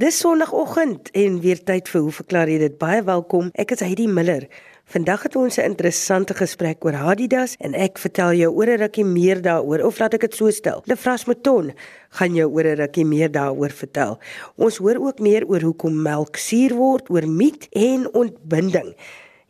Dis sonoggend en weer tyd vir hoe verklaar jy dit baie welkom. Ek is Heidi Miller. Vandag het ons 'n interessante gesprek oor Adidas en ek vertel jou oor 'n rukkie meer daaroor of laat ek dit so stel. Lefras Mouton gaan jou oor 'n rukkie meer daaroor vertel. Ons hoor ook meer oor hoekom melk suur word, oor miet en ontbinding.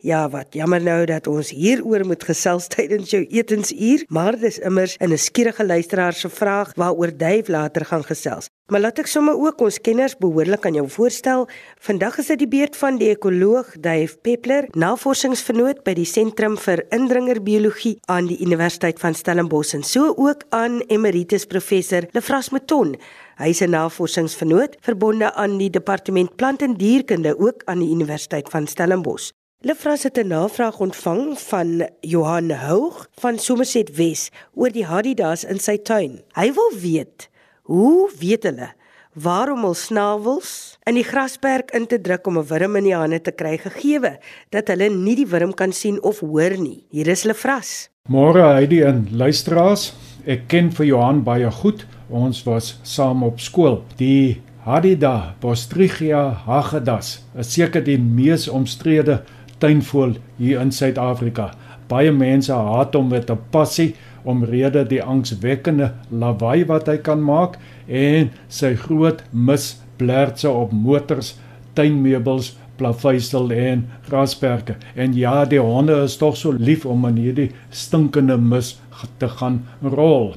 Ja, wat jammer nou dat ons hieroor moet gesels tydens jou etensuur, maar dis immers 'n skierige luisteraar se vraag waaroor Dave later gaan gesels. Maar laat ek sommer ook ons kenners behoorlik aan jou voorstel. Vandag is dit die beurt van die ekoloog Dave Peppler, navorsingsvernoot by die Sentrum vir Indringerbiologie aan die Universiteit van Stellenbosch en so ook aan emeritus professor Lefras Mouton. Hy is 'n navorsingsvernoot verbonde aan die Departement Plant en Dierkunde ook aan die Universiteit van Stellenbosch. Lefras het 'n navraag ontvang van Johan Houg van Somerset Wes oor die Hadidas in sy tuin. Hy wil weet, hoe weet hulle waarom hul snavels in die grasperk in te druk om 'n wurm in die hande te kry gegee dat hulle nie die wurm kan sien of hoor nie. Hier is Lefras. Môre Heidi en luisteraars, ek ken vir Johan baie goed. Ons was saam op skool. Die Hadida Bostrigia hagedas is seker die mees omstrede tuinvoël hier in Suid-Afrika. Baie mense haat hom met 'n passie omrede die angswekkende lawaai wat hy kan maak en sy groot misblertse op motors, tuinmeubels, plaveisel en grasperke. En ja, die honde is tog so lief om in hierdie stinkende mis te gaan rol.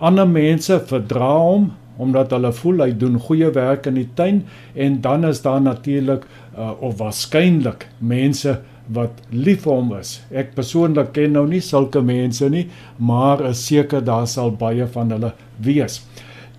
Ander mense verdra hom omdat hulle voel hy doen goeie werk in die tuin en dan is daar natuurlik uh, of waarskynlik mense wat lief vir hom is. Ek persoonlik ken nou nie sulke mense nie, maar is seker daar sal baie van hulle wees.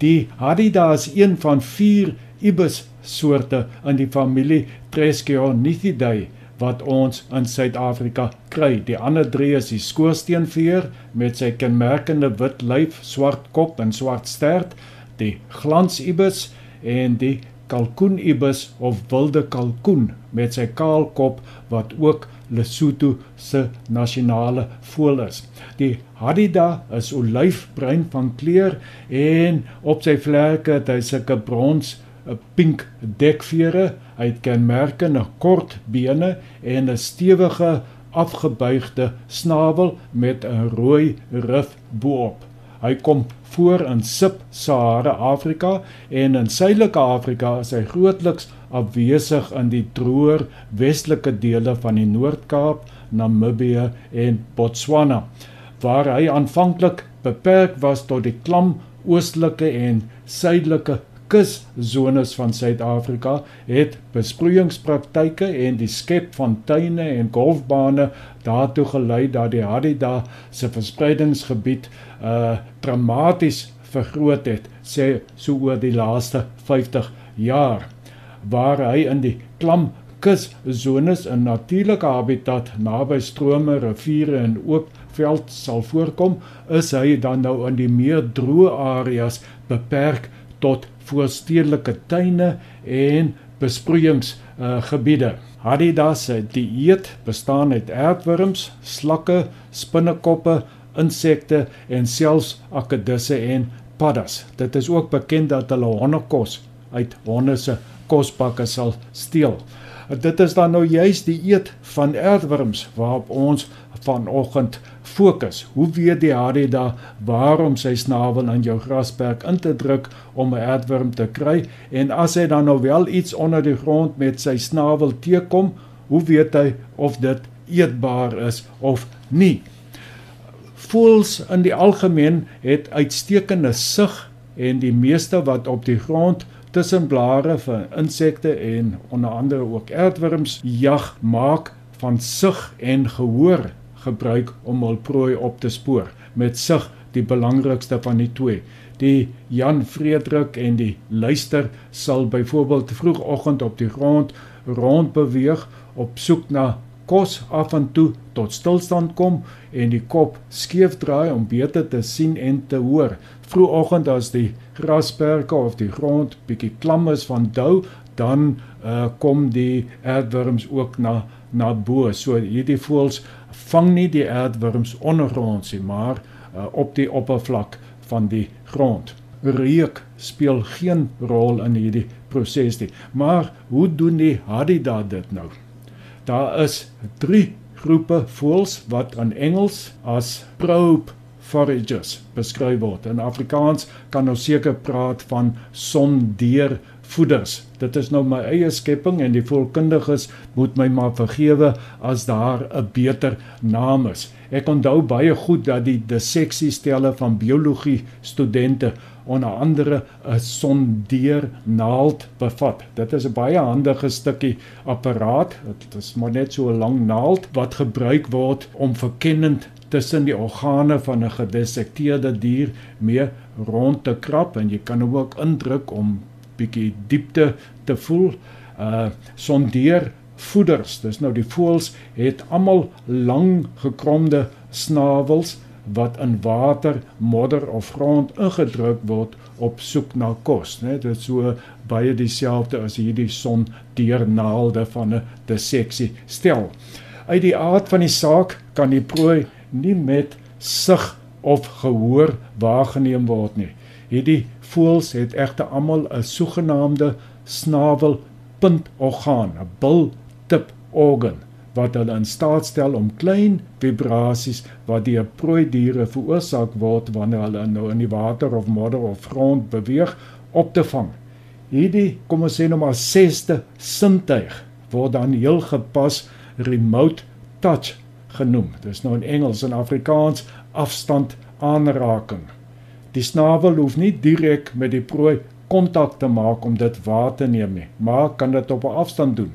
Die Hadida is een van 4 ibis soorte in die familie Treskionidae wat ons in Suid-Afrika kry. Die ander 3 is die skoorsteenveer met sy kenmerkende wit lyf, swart kop en swart stert, die glansibis en die kalkoenibis of wilde kalkoen met sy kaal kop wat ook Lesotho se nasionale voël is. Die Hadida is olyfbruin van kleur en op sy vlerke het hy sulke brons 'n pink dekvere, hy het kenmerkende kort bene en 'n stewige afgebuigde snavel met 'n rooi rif bo-op. Hy kom voor in Sub-Sahara Afrika en in Suidelike Afrika is hy grootliks afwesig in die droër westelike dele van die Noord-Kaap, Namibië en Botswana waar hy aanvanklik beperk was tot die klam oostelike en suidelike kuszones van Suid-Afrika het besproeiingspraktyke en die skep van tuine en golfbane daartoe gelei dat die Hadida se verspreidingsgebied uh dramaties vergroot het sê so oor die laaste 50 jaar waar hy in die klam kuszones 'n natuurlike habitat naby strome, riviere en oop veld sal voorkom, is hy dan nou in die meer droë areas beperk tot voorstedelike tuine en besproeiingsgebiede. Uh, Hadidas se dieet bestaan uit aardwurms, slakke, spinnekoppe, insekte en selfs akedisse en paddas. Dit is ook bekend dat hulle hondekos uit honde se kosbakke sal steel. Dit is dan nou juis die eet van aardwurms waarop ons vanoggend fokus. Hoe weet die Hadida waarom sy snavel in jou grasperk in te druk om 'n aardwurm te kry en as hy dan nou wel iets onder die grond met sy snavel teekom, hoe weet hy of dit eetbaar is of nie? Voëls in die algemeen het uitstekende sig en die meeste wat op die grond tussen blare van insekte en onder andere ook aardwurms jag maak van sig en gehoor gebruik om hul prooi op te spoor met sig die belangrikste van die twee die Jan Frederik en die luister sal byvoorbeeld vroegoggend op die grond rond beweeg op soek na kos af en toe tot stilstand kom en die kop skeef draai om beter te sien en te hoor. Vroegoggend as die grasperke of die grond bietjie klam is van dou, dan uh, kom die aardwurms ook na na bo. So hierdie voëls vang nie die aardwurms ondergronds nie, maar uh, op die oppervlak van die grond. Reuk speel geen rol in hierdie proses nie. Maar hoe doen die Hadida dit nou? Daar is 3 groepe voëls wat in Engels as probe foragers beskryf word. In Afrikaans kan ons seker praat van sondeer voeders. Dit is nou my eie skepping en die volkundiges moet my maar vergewe as daar 'n beter naam is. Ek onthou baie goed dat die disseksiestelle van biologie studente onder andere 'n sondeer naald bevat. Dit is 'n baie handige stukkie apparaat. Dit is maar net so 'n lang naald wat gebruik word om verkennend tussen die organe van 'n gedissekteerde dier mee rond te krap en jy kan hom ook indruk om bietjie diepte te voel. Uh sondeer voeders, dis nou die voëls het almal lang gekromde snavels wat in water, modder of grond ingedruk word op soek na kos, né? Dit is so baie dieselfde as hierdie sondeernaalde van 'n disseksie stel. Uit die aard van die saak kan die prooi nie met sig of gehoor waargeneem word nie. Hierdie voëls het egter almal 'n sogenaamde snavel puntorgaan, 'n bil tip organ wat hulle in staat stel om klein vibrasies wat deur prooi diere veroorsaak word wanneer hulle nou in die water of modder of grond beweeg op te vang. Hierdie, kom ons sê nou maar sesde sintuig word dan heel gepas remote touch genoem. Dis nou in Engels en Afrikaans afstand aanraking. Die snavel hoef nie direk met die prooi kontak te maak om dit waar te neem nie, maar kan dit op 'n afstand doen.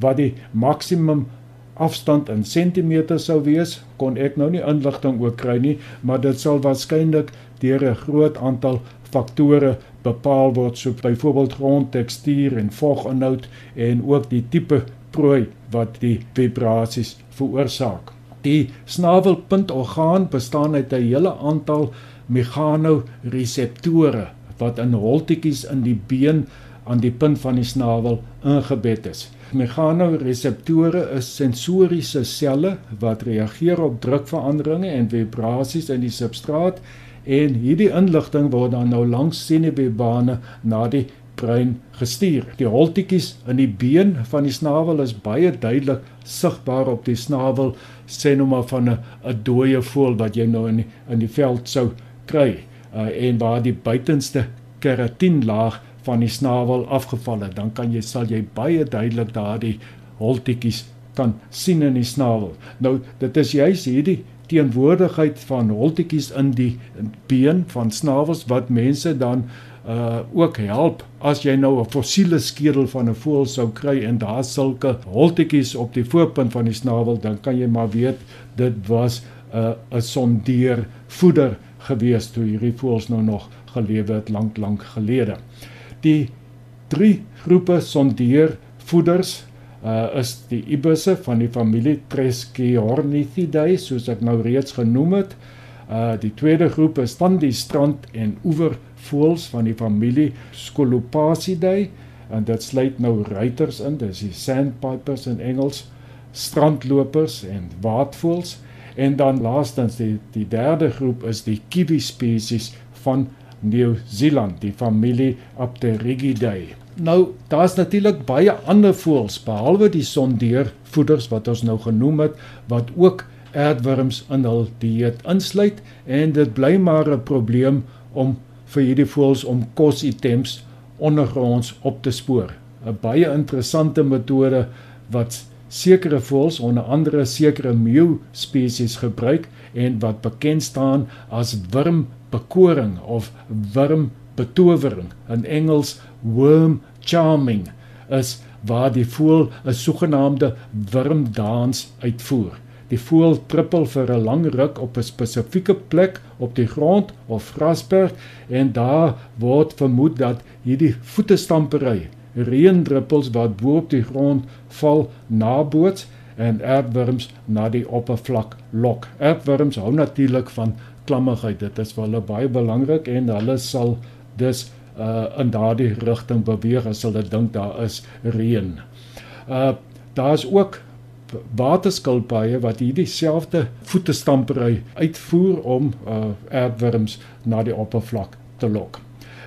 Wat die maksimum afstand in sentimeter sou wees, kon ek nou nie inligting oor kry nie, maar dit sal waarskynlik deur 'n groot aantal faktore bepaal word, so byvoorbeeld grondtekstuur en voginhoud en ook die tipe prooi wat die vibrasies veroorsaak. Die snavelpuntorgaan bestaan uit 'n hele aantal mechanoreseptore wat in holtetjies in die been aan die punt van die snavel ingebed is. Mechanoreseptore is sensoriese selle wat reageer op drukveranderinge en vibrasies in die substraat en hierdie inligting word dan nou langs senuweebane na die brein gestuur. Die holtetjies in die been van die snavel is baie duidelik sigbaar op die snavel, sê nou maar van 'n dooie voël wat jy nou in die, in die veld sou kry. Uh, en waar die buitenste keratinlaag van die snavel afgeval het, dan kan jy sal jy baie duidelik daardie holtetjies kan sien in die snavel. Nou dit is juis hierdie teenwoordigheid van holtetjies in die been van snavels wat mense dan uh ook help as jy nou 'n fossiele skedel van 'n voël sou kry en daar sulke holtetjies op die voorpunt van die snavel dan kan jy maar weet dit was 'n uh, 'n sondeer voeder gewees toe hierdie voëls nou nog gelewe het lank lank gelede. Die drie groepe sondeer voeders uh is die ibusse van die familie Tresciornithidae soos ek nou reeds genoem het. Uh die tweede groep is van die strand en oewer voëls van die familie Scolopacidae en dit sluit nou ruiters in, dis die sandpipers in Engels, strandlopers en waadvoëls en dan laastens die die derde groep is die kiwi spesies van Nieu-Seeland, die familie Apterigidae. Nou, daar's natuurlik baie ander voëls behalwe die sondeervoeders wat ons nou genoem het wat ook aardwurms in hul dieet insluit en dit bly maar 'n probleem om vir hierdie voëls om kositems ondergronds op te spoor. 'n Baie interessante metode wat sekere voëls onder andere sekere meeu spesies gebruik en wat bekend staan as wurmbekoring of wurmbetowering in Engels worm charming is waar die voël 'n sogenaamde wurmdans uitvoer. Die voël trippel vir 'n lang ruk op 'n spesifieke plek op die grond of grasperk en daar word vermoed dat hierdie voetestampery reendruppels wat bo op die grond val naboots en aardwurms na die oppervlak lok. Aardwurms hou natuurlik van klammigheid. Dit is vir hulle baie belangrik en hulle sal dus uh in daardie rigting beweeg as hulle dink daar is reën. Uh daar's ook waterskilpaaie wat hierdie selfde voetestampery uitvoer om uh aardwurms na die oppervlak te lok.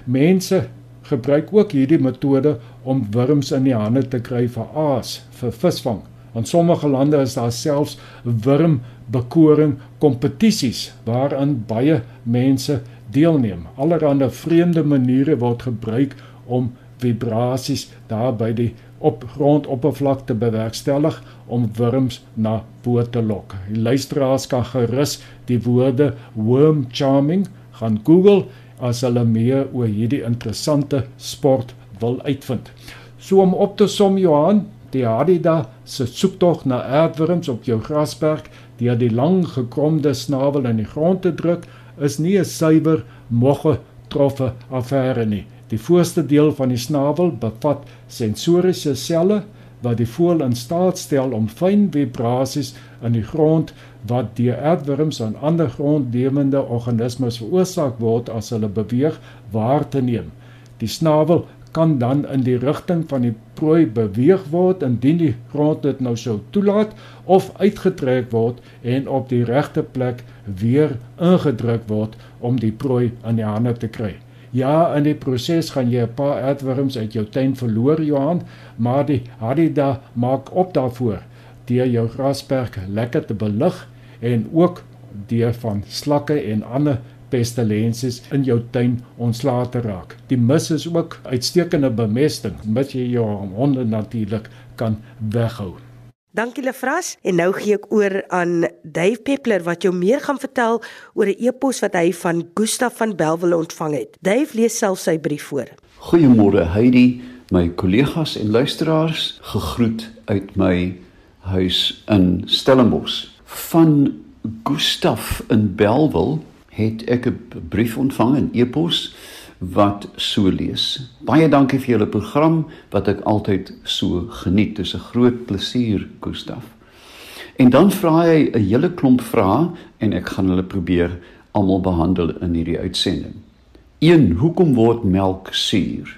Mense gebruik ook hierdie metode om wurms in die hande te kry vir aas vir visvang. In sommige lande is daar selfs wurmbekoring kompetisies waarin baie mense deelneem. Allerhande vreemde maniere word gebruik om vibrasies daar by die op grondoppervlakte bewerkstellig om wurms na bo te lok. Die luisteraars kan gerus die woorde worm charming gaan Google as hulle meer oor hierdie interessante sport wil uitvind. So om op te som Johan, die Hadida se soektog na aardwurms op jou grasberg deur die lang gekromde snavel in die grond te druk is nie 'n suiwer mogge troffe affære nie. Die voorste deel van die snavel bevat sensoriese selle wat die voël in staat stel om fyn vibrasies in die grond wat deur aardwurms en ander grondlewende organismes veroorsaak word as hulle beweeg waar te neem. Die snavel kan dan in die rigting van die prooi beweeg word indien die grond dit nou sou toelaat of uitgetrek word en op die regte plek weer ingedruk word om die prooi in die hande te kry. Ja, in die proses gaan jy 'n paar aardwurms uit jou tuin verloor, Johan, maar die Hadida maak op daarvoor deur jou grasperk lekker te belig en ook deur van slakke en ander pestilensies in jou tuin ontslae te raak. Die mis is ook uitstekende bemesting, mits jy jou honde natuurlik kan weghou. Dankie Lefras en nou gee ek oor aan Dave Peppler wat jou meer gaan vertel oor 'n e-pos wat hy van Gustaf van Belwel ontvang het. Dave lees self sy brief voor. Goeiemôre Heidi, my kollegas en luisteraars, gegroet uit my huis in Stellenbosch. Van Gustaf in Belwel het ek 'n brief ontvang in e-pos wat so lees. Baie dankie vir julle program wat ek altyd so geniet. Dit is 'n groot plesier, Gustaf. En dan vra hy 'n hele klomp vrae en ek gaan hulle probeer almal behandel in hierdie uitsending. 1. Hoekom word melk suur?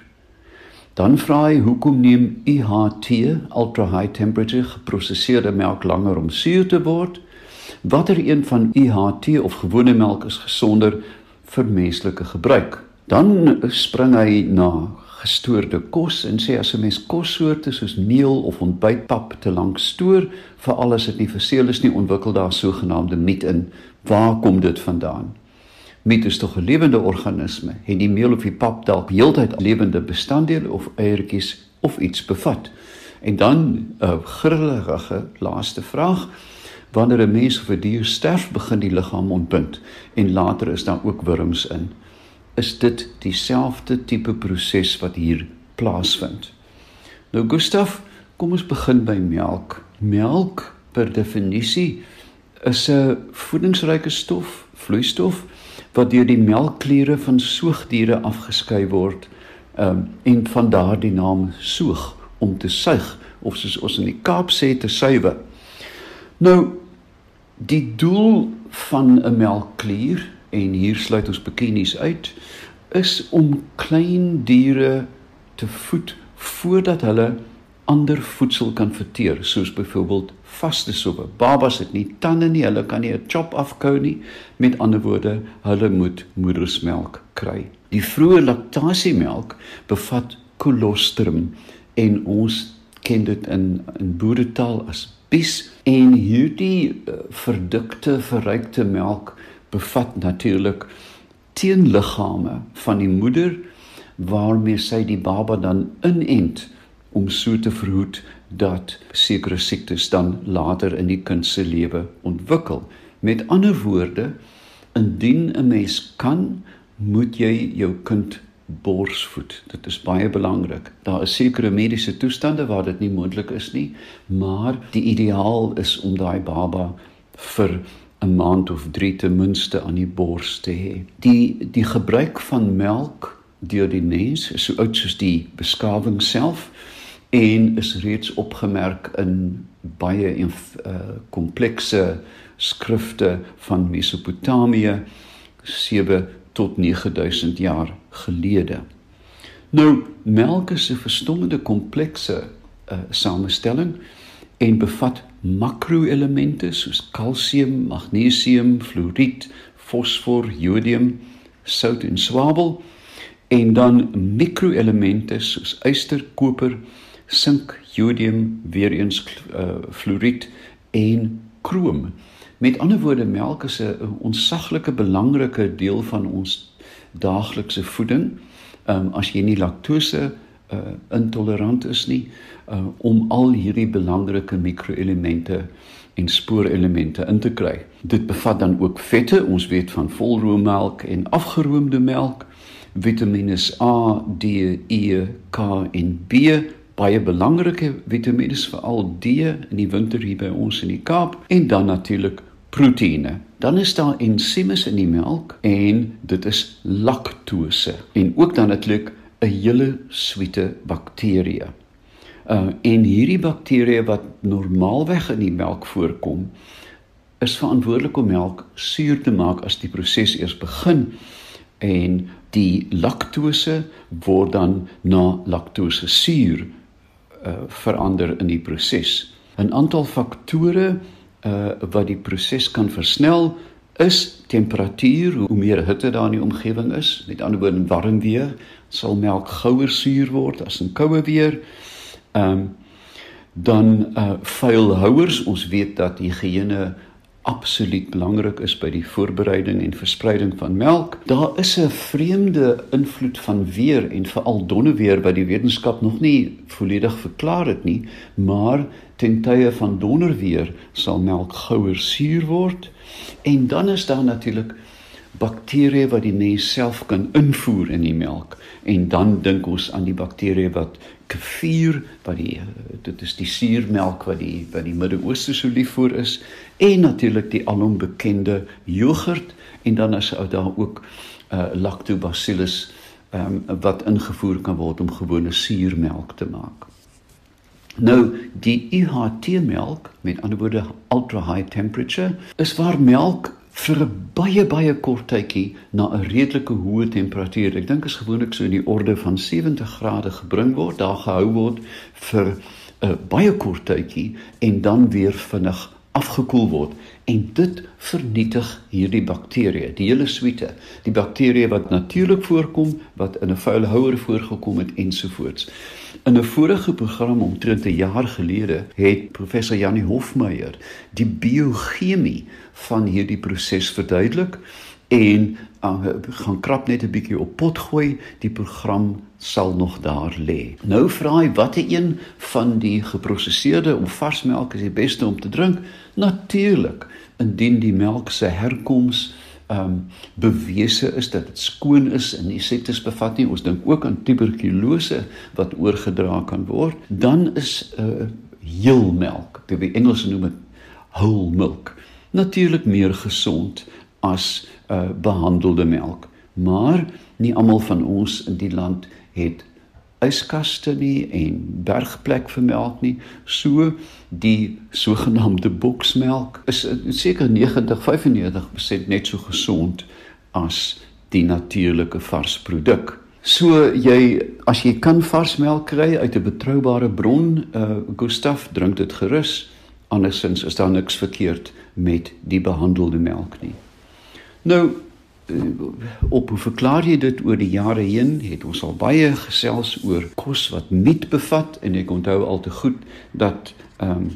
Dan vra hy hoekom neem UHT, ultra high temperature geproseserde melk langer om suur te word? watter een van UHT of gewone melk is gesonder vir menslike gebruik. Dan spring hy na gestoorde kos en sê as 'n mens kossoorte soos meel of ontbytpap te lank stoor, veral as dit nie verseël is nie, ontwikkel daar sogenaamde miet in. Waar kom dit vandaan? Miet is tog 'n lewende organisme. Het die meel of die pap dalk heeltyd lewende bestanddele of eiertjies of iets bevat? En dan 'n grillige laaste vraag wanneer 'n mens of 'n dier sterf, begin die liggaam ontbind en later is daar ook wurms in. Is dit dieselfde tipe proses wat hier plaasvind? Nou Gustaf, kom ons begin by melk. Melk per definisie is 'n voedingsryke stof, vloeistof wat deur die melkkliere van soogdiere afgeskei word um, en van daardie naam soog om te suig of soos ons in die Kaap sê te suiwe. Nou Die doel van 'n melkklier en hier sluit ons bikinis uit is om klein diere te voed voordat hulle ander voedsel kan verteer soos byvoorbeeld vaste soppe. Babas het nie tande nie, hulle kan nie 'n chop afkou nie. Met ander woorde, hulle moet moedersmelk kry. Die vroeë laktasiemelk bevat kolostrum en ons ken dit in in boeretaal as bies en hierdie uh, verdikte verrykte melk bevat natuurlik teenliggame van die moeder waarmee sy die baba dan inent om so te verhoed dat sekere siektes dan later in die kind se lewe ontwikkel. Met ander woorde, indien 'n mens kan, moet jy jou kind borsvoed. Dit is baie belangrik. Daar is sekere mediese toestande waar dit nie moontlik is nie, maar die ideaal is om daai baba vir 'n maand of 3 ten minste aan die bors te hê. Die die gebruik van melk deur die mens is so oud soos die beskawing self en is reeds opgemerk in baie uh, komplekse skrifte van Mesopotamië 7 tot 9000 jaar gelede. Nou melk is 'n verstommende komplekse uh, samestelling en bevat makroelemente soos kalsium, magnesium, fluoried, fosfor, jodium, sout en swavel en dan mikroelemente soos yster, koper, sink, jodium, weer eens uh, fluoried en krom. Met ander woorde, melk is 'n onsaglike belangrike deel van ons daaglikse voeding. Ehm um, as jy nie laktose uh, intolerant is nie, uh, om al hierdie belangrike mikroelemente en spoorelemente in te kry. Dit bevat dan ook vette, ons weet van volroommelk en afgeroomde melk, Vitamiene A, D, E, K en B, baie belangrike vitamiene veral D in die winter hier by ons in die Kaap en dan natuurlik proteïene. Dan is daar ensieme in die melk en dit is laktose en ook dan natuurlik 'n hele suite bakterieë. Uh en hierdie bakterieë wat normaalweg in die melk voorkom, is verantwoordelik om melk suur te maak as die proses eers begin en die laktose word dan na laktose suur uh, verander in die proses. 'n Aantal faktore uh, wat die proses kan versnel is temperatuur, hoe meer hitte daar in die omgewing is. Met ander woorde, warm weer sal melk gouer suur word as in koue weer. Ehm um, dan uh vuilhouers, ons weet dat higiëne absoluut belangrik is by die voorbereiding en verspreiding van melk. Daar is 'n vreemde invloed van weer en veral donderweer wat die wetenskap nog nie volledig verklaar het nie, maar ten tye van donderweer sal melk gouer suur word. En dan is daar natuurlik bakterieë wat die mens self kan invoer in die melk. En dan dink ons aan die bakterieë wat kefir wat die dit is die suurmelk wat die wat die Midde-Ooste so lief vir is. En natuurlik die alom bekende jogurt en dan is daar ook uh, lactobacillus um, wat ingevoer kan word om gewone suurmelk te maak. Nou die UHT melk met ander woorde ultra high temperature is waar melk vir 'n baie baie kort tydjie na 'n redelike hoë temperatuur. Ek dink is gewoonlik so in die orde van 70 grade gebring word, daar gehou word vir 'n baie kort tydjie en dan weer vinnig afgekoel word en dit vernietig hierdie bakterieë, die hele suite, die bakterieë wat natuurlik voorkom, wat in 'n vuile houer voorgekom het ensovoorts. In 'n vorige program omtrent 'n jaar gelede het professor Janie Hofmeyer die biochemie van hierdie proses verduidelik en uh, gaan krap net 'n bietjie op pot gooi die program sal nog daar lê. Nou vra hy watter een van die geprosesede of varsmelk is die beste om te drink? Natuurlik, indien die melk se herkoms um, bewese is dat dit skoon is en nie septis bevat nie. Ons dink ook aan tuberkulose wat oorgedra kan word. Dan is 'n uh, heel melk, die Engelse noem dit whole milk, natuurlik meer gesond as uh, behandelde melk. Maar nie almal van ons in die land het yskaste nie en bergplek vir melk nie. So die sogenaamde boksmelk is seker 90-95% net so gesond as die natuurlike vars produk. So jy as jy kan vars melk kry uit 'n betroubare bron, uh Gustaf, drink dit gerus. Andersins is daar niks verkeerd met die behandelde melk nie. Nou op hoe verklaar jy dit oor die jare heen? Het ons al baie gesels oor kos wat niet bevat en ek onthou al te goed dat ehm um,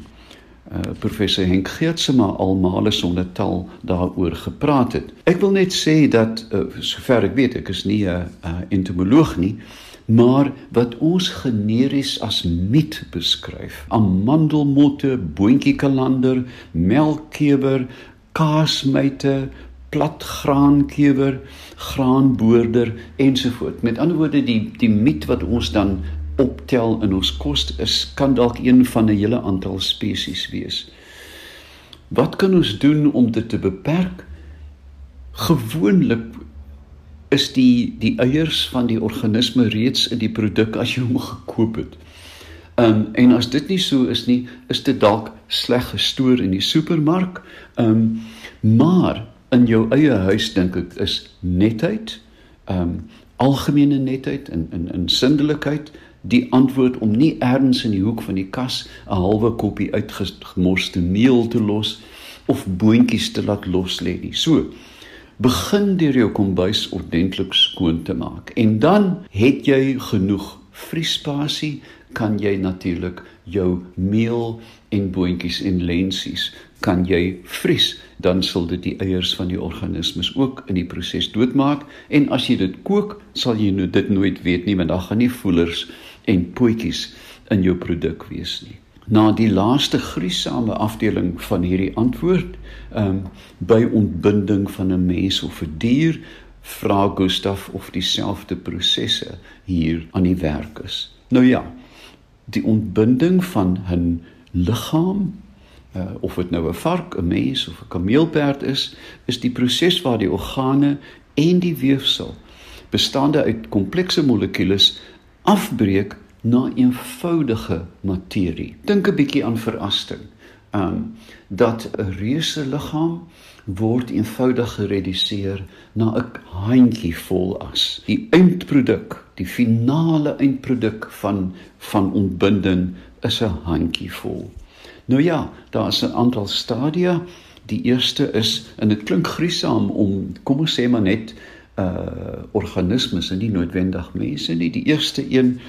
uh, professor Henk Geertsma almale sonder taal daaroor gepraat het. Ek wil net sê dat uh, sover ek weet, ek is nie 'n uh, entomoloog nie, maar wat ons generies as miet beskryf, amandelmotte, boontjiekalander, melkkewer, kaasmyte, platgraankewer, graanboorder ensovoort. Met ander woorde die die miet wat ons dan optel in ons kos is kan dalk een van 'n hele aantal spesies wees. Wat kan ons doen om dit te beperk? Gewoonlik is die die eiers van die organisme reeds in die produk as jy hom gekoop het. Um en as dit nie so is nie, is dit dalk sleg gestoor in die supermark. Um maar in jou eie huis dink ek is netheid, ehm um, algemene netheid en in in sindelikheid die antwoord om nie ergens in die hoek van die kas 'n halwe koppie uitgemorste meel te los of boontjies te laat los lê nie. So Begin deur jou kombuis ordentlik skoon te maak en dan het jy genoeg vriespasie kan jy natuurlik jou meel en boontjies en lensies kan jy vries dan sal dit die eiers van die organismes ook in die proses doodmaak. En as jy dit kook sal jy nou dit nooit weet nie want dan gaan nie voelers en pootjies in jou produk wees nie. Na die laaste gruisame afdeling van hierdie antwoord um, by ontbinding van 'n mens of 'n dier vra Gustaf of dieselfde prosesse hier aan die werk is. Nou ja die ontbinding van 'n liggaam uh, of dit nou 'n vark, 'n mens of 'n kameelperd is, is die proses waar die organe en die weefsel bestaande uit komplekse molekules afbreek na eenvoudige materie. Dink 'n bietjie aan verasting. Um dat 'n reuse liggaam word eenvoudig gereduseer na 'n handjie vol as. Die eindproduk, die finale eindproduk van van ontbinding is 'n handjie vol. Nou ja, daar is 'n aantal stadia. Die eerste is en dit klink gruisam om kom ons sê maar net uh organismes en nie noodwendig mense nie. Die eerste een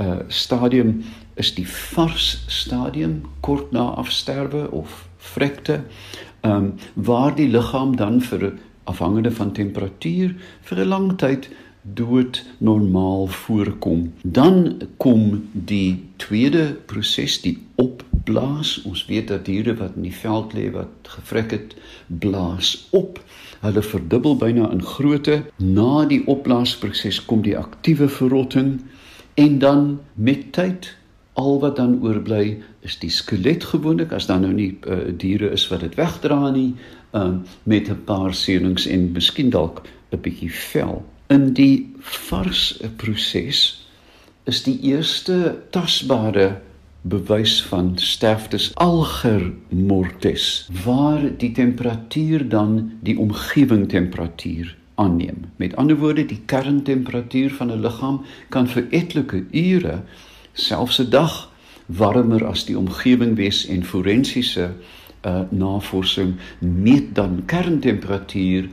uh stadium is die vars stadium kort na afsterwe of vrekte. Ehm um, waar die liggaam dan vir afhangende van temperatuur vir 'n lang tyd dood normaal voorkom. Dan kom die tweede proses, die opblaas. Ons weet dat diere wat in die veld lê wat gevrek het, blaas op. Hulle verdubbel byna in grootte. Na die opblaasproses kom die aktiewe verrotting en dan met tyd al wat dan oorbly is die skelet gewoonlik as dan nou nie uh, diere is wat dit wegdra nie, um, met 'n paar seunings en miskien dalk 'n bietjie vel in die vars proses is die eerste tasbare bewys van sterftes alger mortis waar die temperatuur dan die omgewing temperatuur aanneem. Met ander woorde die kerntemperatuur van 'n liggaam kan vir etlike ure selfs 'n dag warmer as die omgewing wees en forensiese uh, navorsing meet dan kerntemperatuur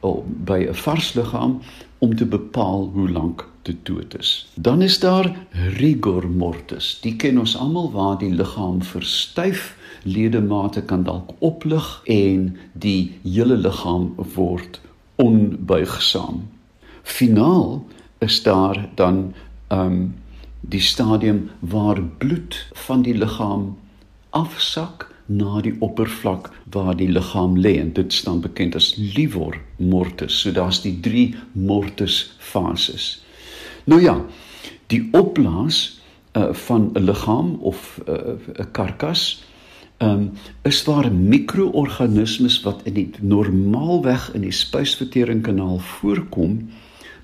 oh, by 'n vars liggaam om te bepaal hoe lank dit dood is. Dan is daar rigor mortis. Die ken ons almal waar die liggaam verstyf, ledemate kan dalk oplig en die hele liggaam word onbuigsaam. Finaal is daar dan um die stadium waar bloed van die liggaam afsak na die oppervlak waar die liggaam lê en dit staan bekend as livor mortis. So daar's die drie mortis fases. Nou ja, die opblaas uh, van 'n liggaam of uh, 'n uh, karkas um, is waar mikroorganismes wat in die normaalweg in die spysverteringskanaal voorkom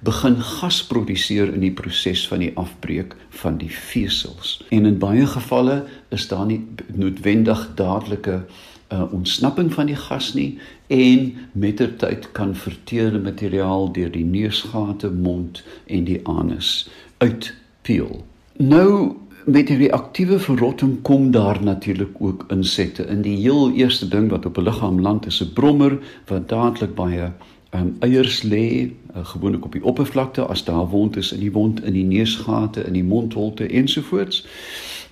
begin gas produseer in die proses van die afbreek van die vesels. En in baie gevalle is daar nie noodwendig dadelike uh, ontsnapping van die gas nie en mettertyd kan verteerde materiaal deur die neusgate, mond en die anus uitpeel. Nou met die reaktiewe verrotting kom daar natuurlik ook insette. In die heel eerste ding wat op 'n liggaam land is 'n brommer wat dadelik baie um, eiers lê uh, gewoonlik op die oppervlakte as daar wond is in die wond in die neusgate in die mondholte ensovoorts.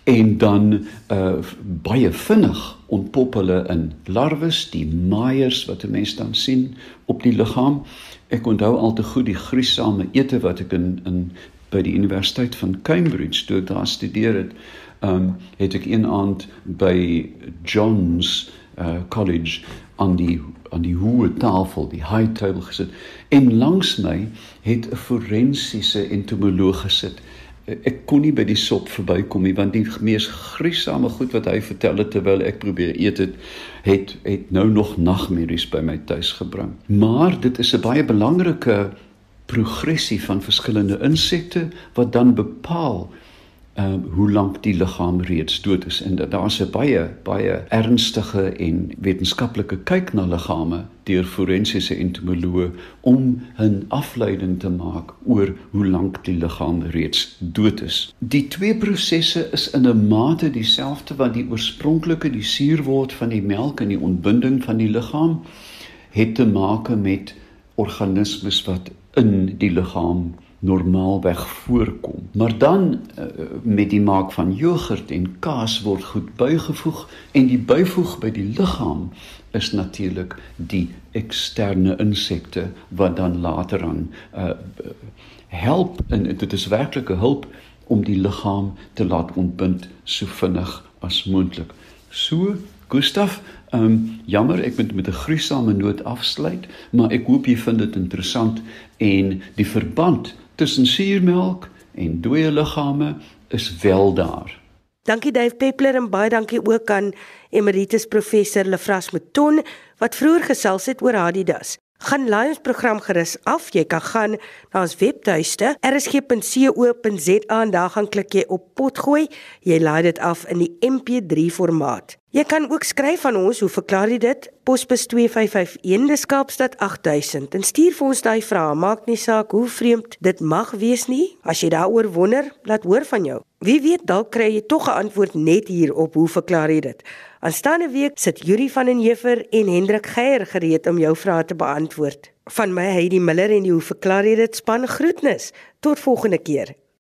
En dan uh, baie vinnig ontpop hulle in larwes die maaiers wat 'n mens dan sien op die liggaam. Ek onthou al te goed die gruisame ete wat ek in in by die universiteit van Cambridge toe daar studeer het. Um, het ek een aand by John's college aan die aan die hoë tafel, die high table gesit en langs my het 'n forensiese entomoloog gesit. Ek kon nie by die sop verbykom nie want die mees gruisame goed wat hy vertel het terwyl ek probeer eet het, het het nou nog nagmerries by my tuis gebring. Maar dit is 'n baie belangrike progressie van verskillende insekte wat dan bepaal ehm uh, hoe lank die liggaam reeds dood is en daar's 'n baie baie ernstige en wetenskaplike kyk na liggame deur forensiese entomoloë om 'n afleiding te maak oor hoe lank die liggaam reeds dood is. Die twee prosesse is in 'n mate dieselfde want die oorspronklike die suurword van die melk en die ontbinding van die liggaam het te maak met organismes wat in die liggaam normaalweg voorkom. Maar dan uh, met die maak van jogurt en kaas word goed bygevoeg en die byvoeg by die liggaam is natuurlik die eksterne insekte wat dan later aan uh, help en dit is werklike hulp om die liggaam te laat ontbind so vinnig as moontlik. So Gustaf, ehm um, jammer ek moet met 'n gruisame noot afsluit, maar ek hoop jy vind dit interessant en die verband tussen suurmelk en dooie liggame is wel daar. Dankie Dave Peppler en baie dankie ook aan Emeritus Professor Lefras Mouton wat vroeër gesels het oor Adidas. Gaan laai ons program gerus af. Jy kan gaan na ons webtuiste rsg.co.za en daar gaan klik jy op potgooi. Jy laai dit af in die MP3 formaat. Jy kan ook skryf aan ons, hoe verklaar jy dit? Posbus 2551 in Kaapstad 8000 en stuur vir ons daai vrae. Maak nie saak hoe vreemd dit mag wees nie. As jy daaroor wonder, laat hoor van jou. Wie weet dalk kry jy tog 'n antwoord net hier op hoe verklaar jy dit? Aanstaande week sit Yuri van den Heever en Hendrik Geier gereed om jou vrae te beantwoord. Van my Heidi Miller en die hoe verklaar jy dit span groetnis. Tot volgende keer.